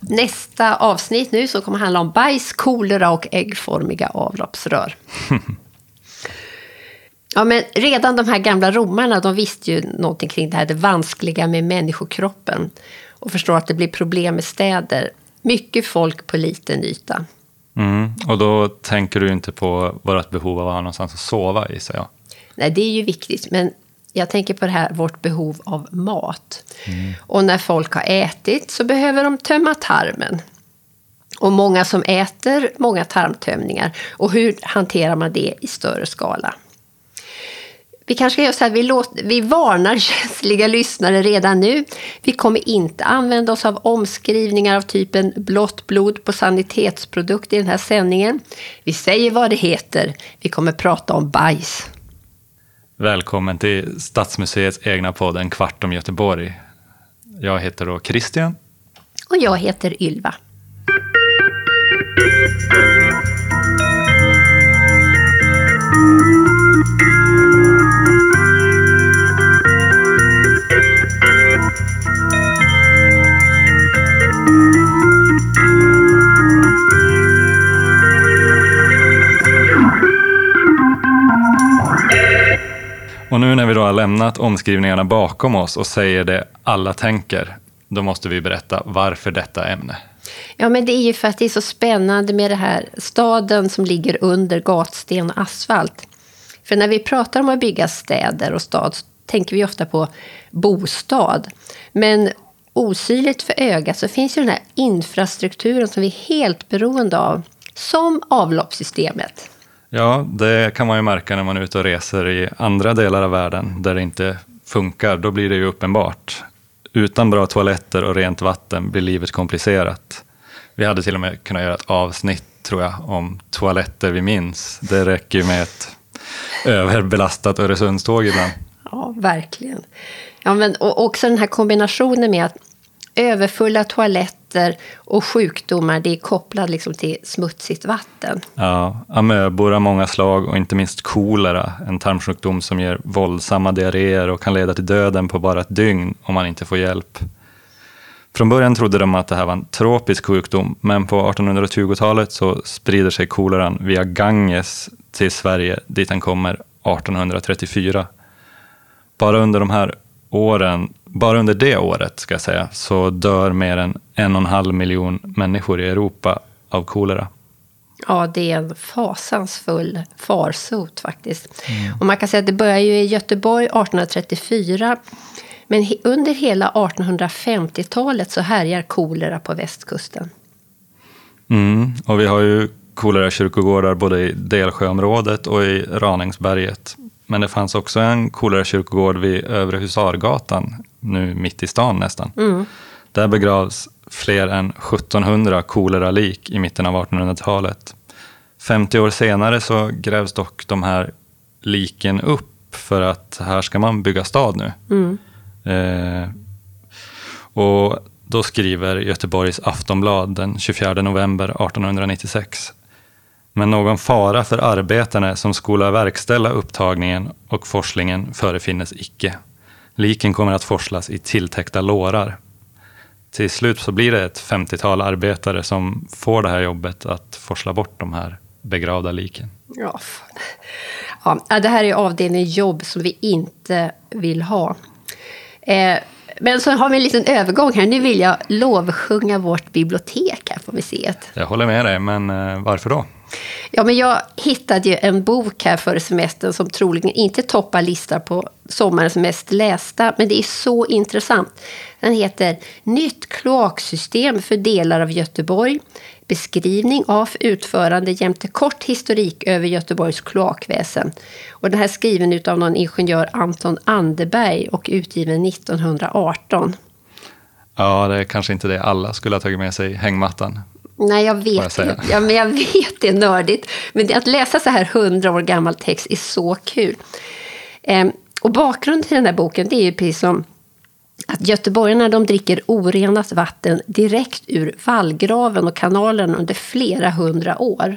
nästa avsnitt nu som kommer handla om bajs, kolera och äggformiga avloppsrör. Ja, men redan de här gamla romarna de visste ju någonting kring det här det vanskliga med människokroppen och förstår att det blir problem med städer. Mycket folk på liten yta. Mm. Och då tänker du inte på vårt behov av att ha någonstans att sova gissar jag? Nej, det är ju viktigt, men jag tänker på det här, vårt behov av mat. Mm. Och när folk har ätit så behöver de tömma tarmen. Och många som äter, många tarmtömningar. Och hur hanterar man det i större skala? Vi kanske ska göra så här, vi, låter, vi varnar känsliga lyssnare redan nu. Vi kommer inte använda oss av omskrivningar av typen blått blod på sanitetsprodukt i den här sändningen. Vi säger vad det heter. Vi kommer prata om bajs. Välkommen till Stadsmuseets egna podd En kvart om Göteborg. Jag heter då Christian. Och jag heter Ylva. Och nu när vi då har lämnat omskrivningarna bakom oss och säger det alla tänker, då måste vi berätta varför detta ämne. Ja, men det är ju för att det är så spännande med det här staden som ligger under gatsten och asfalt. För när vi pratar om att bygga städer och stad så tänker vi ofta på bostad. Men osynligt för ögat så finns ju den här infrastrukturen som vi är helt beroende av, som avloppssystemet. Ja, det kan man ju märka när man är ute och reser i andra delar av världen där det inte funkar. Då blir det ju uppenbart. Utan bra toaletter och rent vatten blir livet komplicerat. Vi hade till och med kunnat göra ett avsnitt, tror jag, om toaletter vi minns. Det räcker ju med ett överbelastat Öresundståg ibland. Ja, verkligen. Ja, men, och också den här kombinationen med att överfulla toaletter och sjukdomar det är kopplat liksom till smutsigt vatten. Ja, amöbor av många slag och inte minst kolera, en tarmsjukdom som ger våldsamma diarréer och kan leda till döden på bara ett dygn om man inte får hjälp. Från början trodde de att det här var en tropisk sjukdom, men på 1820-talet så sprider sig koleran via Ganges till Sverige, dit den kommer 1834. Bara under de här åren, bara under det året ska jag säga, så dör mer än en och en halv miljon människor i Europa av kolera. Ja, det är en fasansfull farsot faktiskt. Mm. Och man kan säga att det börjar ju i Göteborg 1834. Men under hela 1850-talet så härjar kolera på västkusten. Mm, och vi har ju kolerakyrkogårdar både i Delsjöområdet och i Raningsberget. Men det fanns också en kolerakyrkogård vid Övre Husargatan, nu mitt i stan nästan. Mm. Där begravs fler än 1700 koleralik i mitten av 1800-talet. 50 år senare så grävs dock de här liken upp för att här ska man bygga stad nu. Mm. Eh, och då skriver Göteborgs Aftonblad den 24 november 1896 men någon fara för arbetarna som skola verkställa upptagningen och forslingen förefinnes icke. Liken kommer att forslas i tilltäckta lårar. Till slut så blir det ett 50-tal arbetare som får det här jobbet att forsla bort de här begravda liken. Ja, ja det här är avdelningen jobb som vi inte vill ha. Eh, men så har vi en liten övergång här. Nu vill jag lovsjunga vårt bibliotek här på museet. Jag håller med dig, men eh, varför då? Ja, men jag hittade ju en bok här före semestern som troligen inte toppar listan på sommarens mest lästa, men det är så intressant. Den heter Nytt kloaksystem för delar av Göteborg. Beskrivning av utförande jämte kort historik över Göteborgs kloakväsen. Och den här är skriven av någon ingenjör Anton Anderberg och utgiven 1918. Ja, det är kanske inte det alla skulle ha tagit med sig hängmattan. Nej, jag vet. Jag ja, men jag vet, det är nördigt. Men att läsa så här hundra år gammal text är så kul. Ehm, och bakgrunden till den här boken det är ju precis som att göteborgarna de dricker orenat vatten direkt ur vallgraven och kanalen under flera hundra år.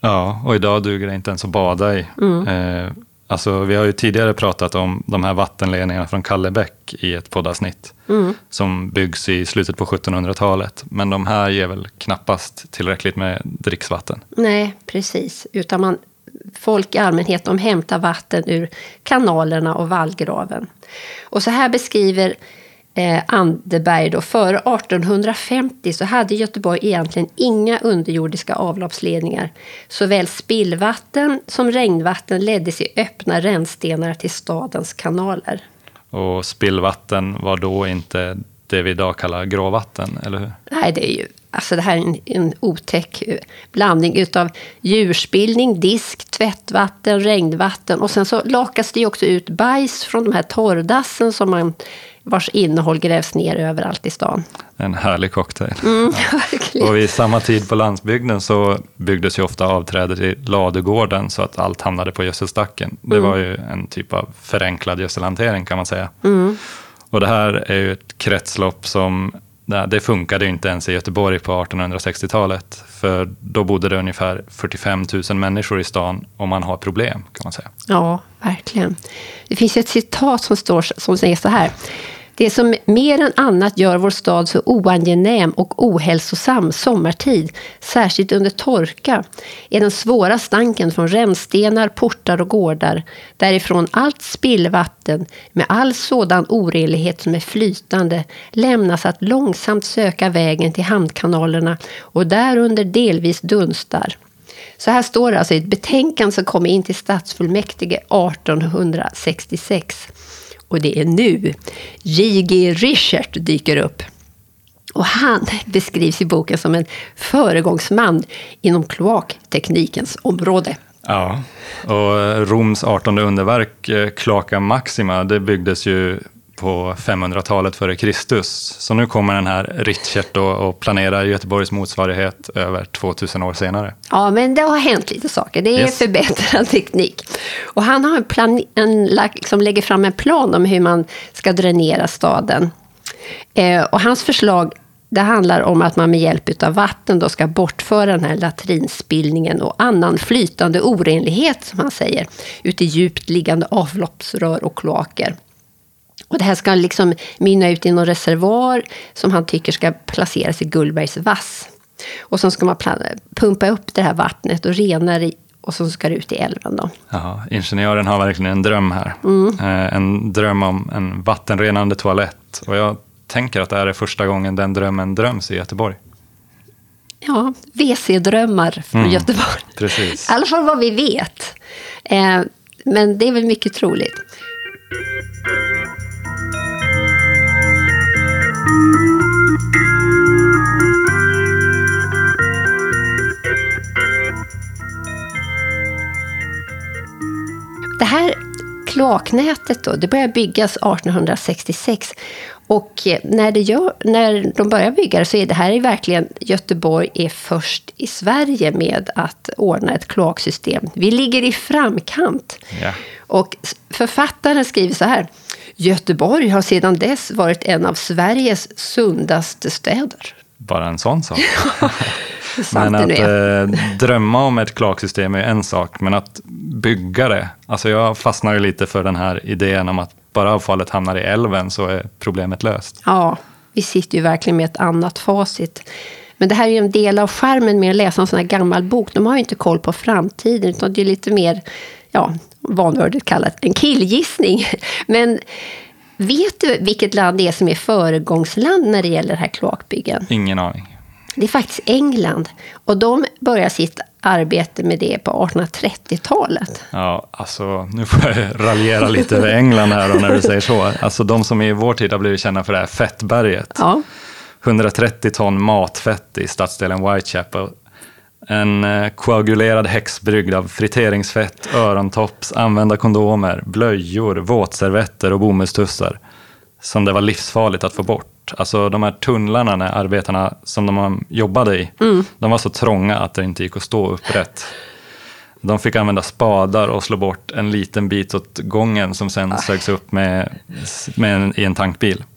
Ja, och idag duger det inte ens att bada i. Mm. Eh, Alltså, vi har ju tidigare pratat om de här vattenledningarna från Kallebäck i ett poddavsnitt Mm. som byggs i slutet på 1700-talet. Men de här ger väl knappast tillräckligt med dricksvatten. Nej, precis. Utan man, folk i allmänhet de hämtar vatten ur kanalerna och vallgraven. Och så här beskriver eh, Anderberg då, före 1850 så hade Göteborg egentligen inga underjordiska avloppsledningar. Såväl spillvatten som regnvatten leddes i öppna rännstenar till stadens kanaler. Och spillvatten var då inte det vi idag kallar gråvatten, eller hur? Nej, det är ju alltså det här är en, en otäck eh, blandning utav djurspillning, disk, tvättvatten, regnvatten och sen så lakas det ju också ut bajs från de här torrdassen som man, vars innehåll grävs ner överallt i stan. En härlig cocktail. Mm, verkligen. Och vid samma tid på landsbygden så byggdes ju ofta avträde till ladugården så att allt hamnade på gödselstacken. Det var ju en typ av förenklad gödselhantering kan man säga. Och det här är ju ett kretslopp som nej, det funkade ju inte ens i Göteborg på 1860-talet. För då bodde det ungefär 45 000 människor i stan och man har problem kan man säga. Ja, verkligen. Det finns ett citat som, står, som säger så här. Det som mer än annat gör vår stad så oangenäm och ohälsosam sommartid, särskilt under torka, är den svåra stanken från rännstenar, portar och gårdar, därifrån allt spillvatten med all sådan orenlighet som är flytande lämnas att långsamt söka vägen till hamnkanalerna och därunder delvis dunstar. Så här står det alltså i ett betänkande som kom in till stadsfullmäktige 1866. Och det är nu J.G. Richert dyker upp. Och han beskrivs i boken som en föregångsman inom kloakteknikens område. Ja, och Roms 18 underverk, eh, Klaka Maxima, det byggdes ju på 500-talet före Kristus. Så nu kommer den här Richert då och planerar Göteborgs motsvarighet över 2000 år senare. Ja, men det har hänt lite saker. Det är Yes. förbättrad teknik. Och han har en plan, en, liksom lägger fram en plan om hur man ska dränera staden. Eh, och hans förslag det handlar om att man med hjälp av vatten då ska bortföra den här latrinspillningen och annan flytande orenlighet, som han säger, ut i djupt liggande avloppsrör och kloaker. Och det här ska liksom mynna ut i någon reservoar som han tycker ska placeras i Gullbergs vass. Och så ska man pumpa upp det här vattnet och rena det och så ska det ut i älven. Då. Ja, ingenjören har verkligen en dröm här. Eh, En dröm om en vattenrenande toalett. Och jag tänker att det här är första gången den drömmen dröms i Göteborg. Ja, WC-drömmar från Mm. Göteborg. Precis. I alla fall vad vi vet. Eh, men det är väl mycket troligt. Det här kloaknätet då, det började byggas 1866. Och eh, när, det gör, när de börjar bygga så är det här är verkligen Göteborg är först i Sverige med att ordna ett kloaksystem. Vi ligger i framkant. Ja. Och författaren skriver så här. Göteborg har sedan dess varit en av Sveriges sundaste städer. Bara en sån sak. Men att eh, drömma om ett kloaksystem är en sak, men att bygga det. Alltså jag fastnar lite för den här idén om att bara avfallet hamnar i älven så är problemet löst. Ja, vi sitter ju verkligen med ett annat facit. Men det här är ju en del av skärmen med att läsa en sån här gammal bok. De har ju inte koll på framtiden, utan det är lite mer, ja, vanvördigt kallat, en killgissning. Men vet du vilket land det är som är föregångsland när det gäller det här kloakbyggen? Ingen aning. Det är faktiskt England. Och de börjar sitt arbete med det på 1830-talet. Ja, alltså nu får jag raljera lite över England här då när du säger så. Alltså de som i vår tid har blivit kända för det här fettberget. Ja. 130 ton matfett i stadsdelen Whitechapel. En eh, koagulerad häx bryggd av friteringsfett, örontops, använda kondomer, blöjor, våtservetter och bomullstussar. Som det var livsfarligt att få bort. Alltså de här tunnlarna när arbetarna som de jobbade i, de var så trånga att det inte gick att stå upprätt. De fick använda spadar och slå bort en liten bit åt gången som sen sögs upp med, med en, i en tankbil.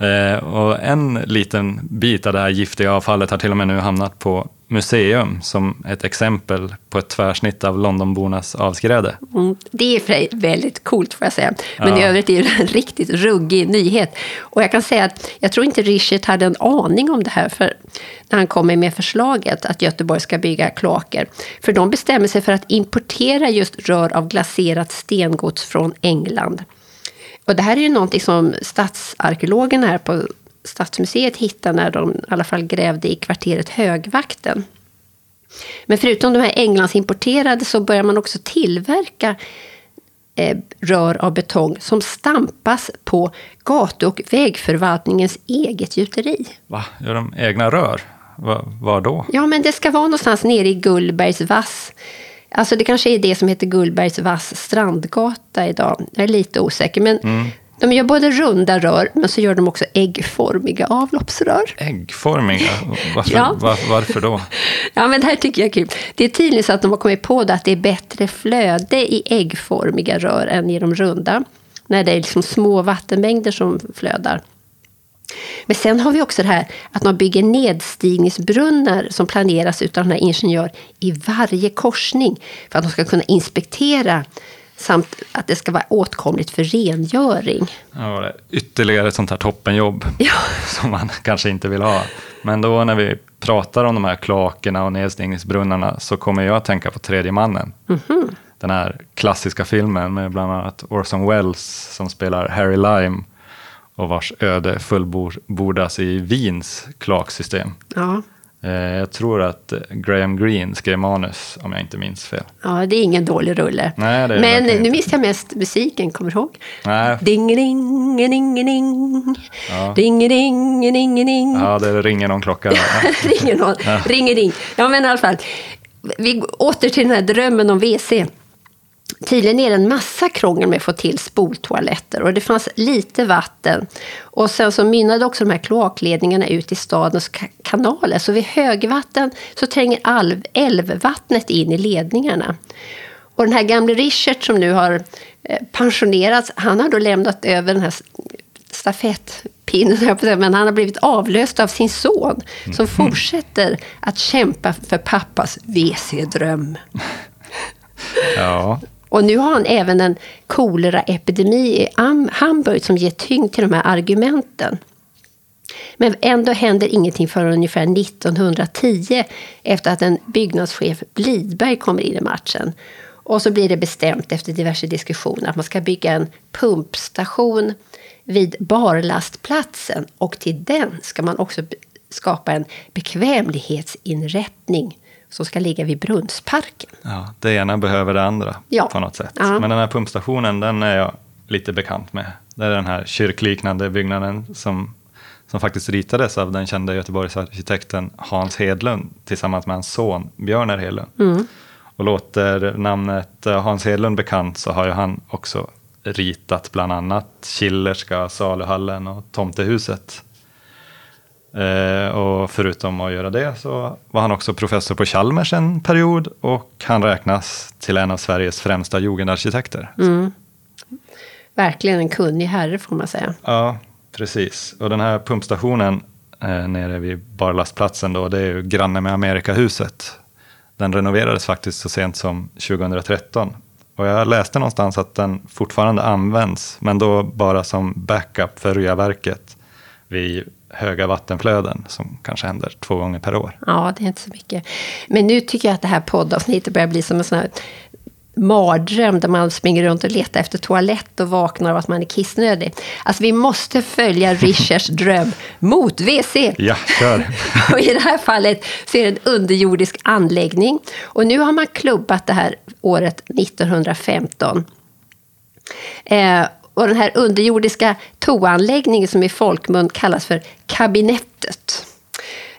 Eh, och en liten bit av det här giftiga avfallet har till och med nu hamnat på museum som ett exempel på ett tvärsnitt av Londonbornas avskräde. Mm, det är för sig väldigt coolt får jag säga. Men Ja. i övrigt är det en riktigt ruggig nyhet. Och jag kan säga att jag tror inte Richard hade en aning om det här för när han kommer med förslaget att Göteborg ska bygga kloaker. För de bestämmer sig för att importera just rör av glaserat stengods från England. Och det här är ju någonting som stadsarkeologerna här på Stadsmuseet hittade när de i alla fall grävde i kvarteret Högvakten. Men förutom de här Englandsimporterade så börjar man också tillverka eh, rör av betong som stampas på gatu och vägförvaltningens eget gjuteri. Va? Gör de egna rör? Va, var då? Ja, men det ska vara någonstans nere i Gullbergs vass. Alltså det kanske är det som heter Gullbergs vass strandgata idag. Jag är lite osäker. Men de gör både runda rör, men så gör de också äggformiga avloppsrör. Äggformiga? Varför, Ja. var, varför då? Ja, men det här tycker jag är kul. Det är tydligen så att de har kommit på det att det är bättre flöde i äggformiga rör än i de runda. När det är liksom små vattenmängder som flödar. Men sen har vi också det här att man bygger nedstigningsbrunnar som planeras utav den här ingenjör i varje korsning för att de ska kunna inspektera samt att det ska vara åtkomligt för rengöring. Ja, ytterligare ett sånt här toppenjobb Ja. som man kanske inte vill ha. Men då när vi pratar om de här kloakerna och nedstigningsbrunnarna så kommer jag att tänka på Tredje mannen. Den här klassiska filmen med bland annat Orson Welles som spelar Harry Lime och vars öde fullbordas i Wiens kloaksystem. Ja. Eh, Jag tror att eh, Graham Greene skrev manus, om jag inte minns fel. ja, det är ingen dålig rulle. Nej, det är Men nu minns jag mest musiken, kommer du ihåg? Nej, Ding, ding, ding, ding. Ja. Ding, ding, ding, ding. ja, det ringer någon klocka. ringer någon. Ringer ring. Ja, men i alla fall. Vi åter till den här drömmen om WC. Tydligen är det en massa krångel med att få till spoltoaletter och det fanns lite vatten. Och sen så mynnade också de här kloakledningarna ut i stadens ka- kanaler. Så vid högvatten så tränger alv, älvvattnet in i ledningarna. Och den här gamle Richard som nu har eh, pensionerats, han har då lämnat över den här stafettpinnen, men han har blivit avlöst av sin son som fortsätter att kämpa för pappas WC-dröm. Ja, och nu har han även en koleraepidemi i Hamburg som ger tyngd till de här argumenten. Men ändå händer ingenting förrän ungefär 1910 efter att en byggnadschef Blidberg kommer in i matchen. Och så blir det bestämt efter diverse diskussioner att man ska bygga en pumpstation vid barlastplatsen och till den ska man också skapa en bekvämlighetsinrättning som ska ligga vid Brunnsparken. ja, det ena behöver det andra Ja. på något sätt. Ja. Men den här pumpstationen, den är jag lite bekant med. Det är den här kyrkliknande byggnaden som, som faktiskt ritades av den kända Göteborgsarkitekten Hans Hedlund tillsammans med hans son Björner Hedlund. Mm. Och låter namnet eh, Hans Hedlund bekant så har ju han också ritat bland annat Killerska saluhallen och Tomtehuset. Eh, och förutom att göra det så var han också professor på Chalmers en period och han räknas till en av Sveriges främsta jugendarkitekter. Verkligen en kunnig herre får man säga. Ja, precis. Och den här pumpstationen eh, nere vid barlastplatsen då, det är ju granne med Amerikahuset. Den renoverades faktiskt så sent som 2013. Och jag läste någonstans att den fortfarande används, men då bara som backup för Ryaverket vid höga vattenflöden som kanske händer två gånger per år. Ja, det är inte så mycket. Men nu tycker jag att det här poddavsnittet börjar bli som en sån här mardröm där man springer runt och letar efter toalett och vaknar av att man är kissnödig. Alltså vi måste följa Richards dröm mot WC. Ja, kör! Och I det här fallet så är det en underjordisk anläggning. Och nu har man klubbat det här året 1915. Eh, och den här underjordiska toanläggningen som i folkmun kallas för kabinettet.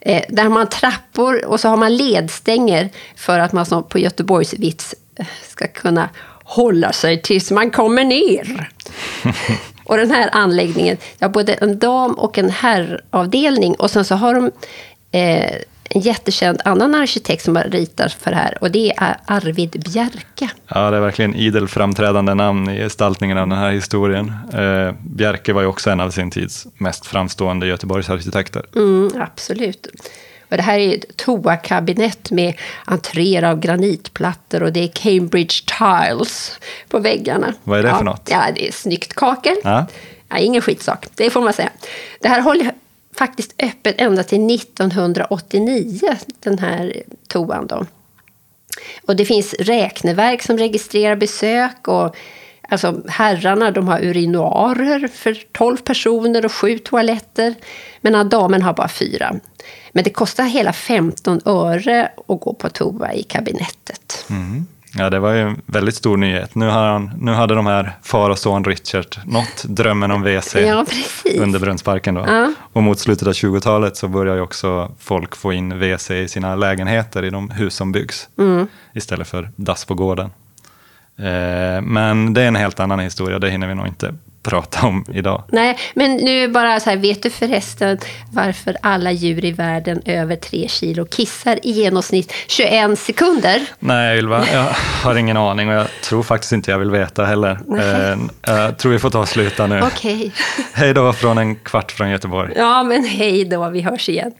Eh, där har man trappor och så har man ledstänger för att man som på Göteborgsvits eh, ska kunna hålla sig tills man kommer ner. Och den här anläggningen, har både en dam och en herravdelning. Och sen så har de eh, en jättekänd annan arkitekt som har ritat för det här. Och det är Arvid Bjerke. Ja, det är verkligen idel framträdande namn i gestaltningen av den här historien. Eh, Bjerke var ju också en av sin tids mest framstående Göteborgsarkitekter. Mm, absolut. Och det här är ett toakabinett med entréer av granitplattor och det är Cambridge Tiles på väggarna. Vad är det ja, för något? Ja, det är snyggt kakel. Ja. Ja, ingen skitsak, det får man säga. Det här håller faktiskt öppen ända till 1989, den här toan. Då. Och det finns räkneverk som registrerar besök. och Alltså herrarna de har urinoarer för 12 personer och sju toaletter. Men damen har bara fyra. Men det kostar hela 15 öre att gå på toa i kabinettet. Mm. Ja, det var ju en väldigt stor nyhet. Nu, har han, nu hade de här far och son Richard nått drömmen om WC Ja, under Brunnsparken. Då. Ja. Och mot slutet av 20-talet så börjar ju också folk få in WC i sina lägenheter i de hus som byggs. Mm. Istället för dass på gården. Eh, men det är en helt annan historia, det hinner vi nog inte prata om idag. Nej, men nu bara så här, vet du förresten varför alla djur i världen över 3 kilo kissar i genomsnitt 21 sekunder? Nej, Ylva, jag har ingen aning och jag tror faktiskt inte jag vill veta heller. Eh, jag tror vi får ta och sluta nu. Okej. Hej då från en kvart från Göteborg. Ja, men hej då, vi hörs igen.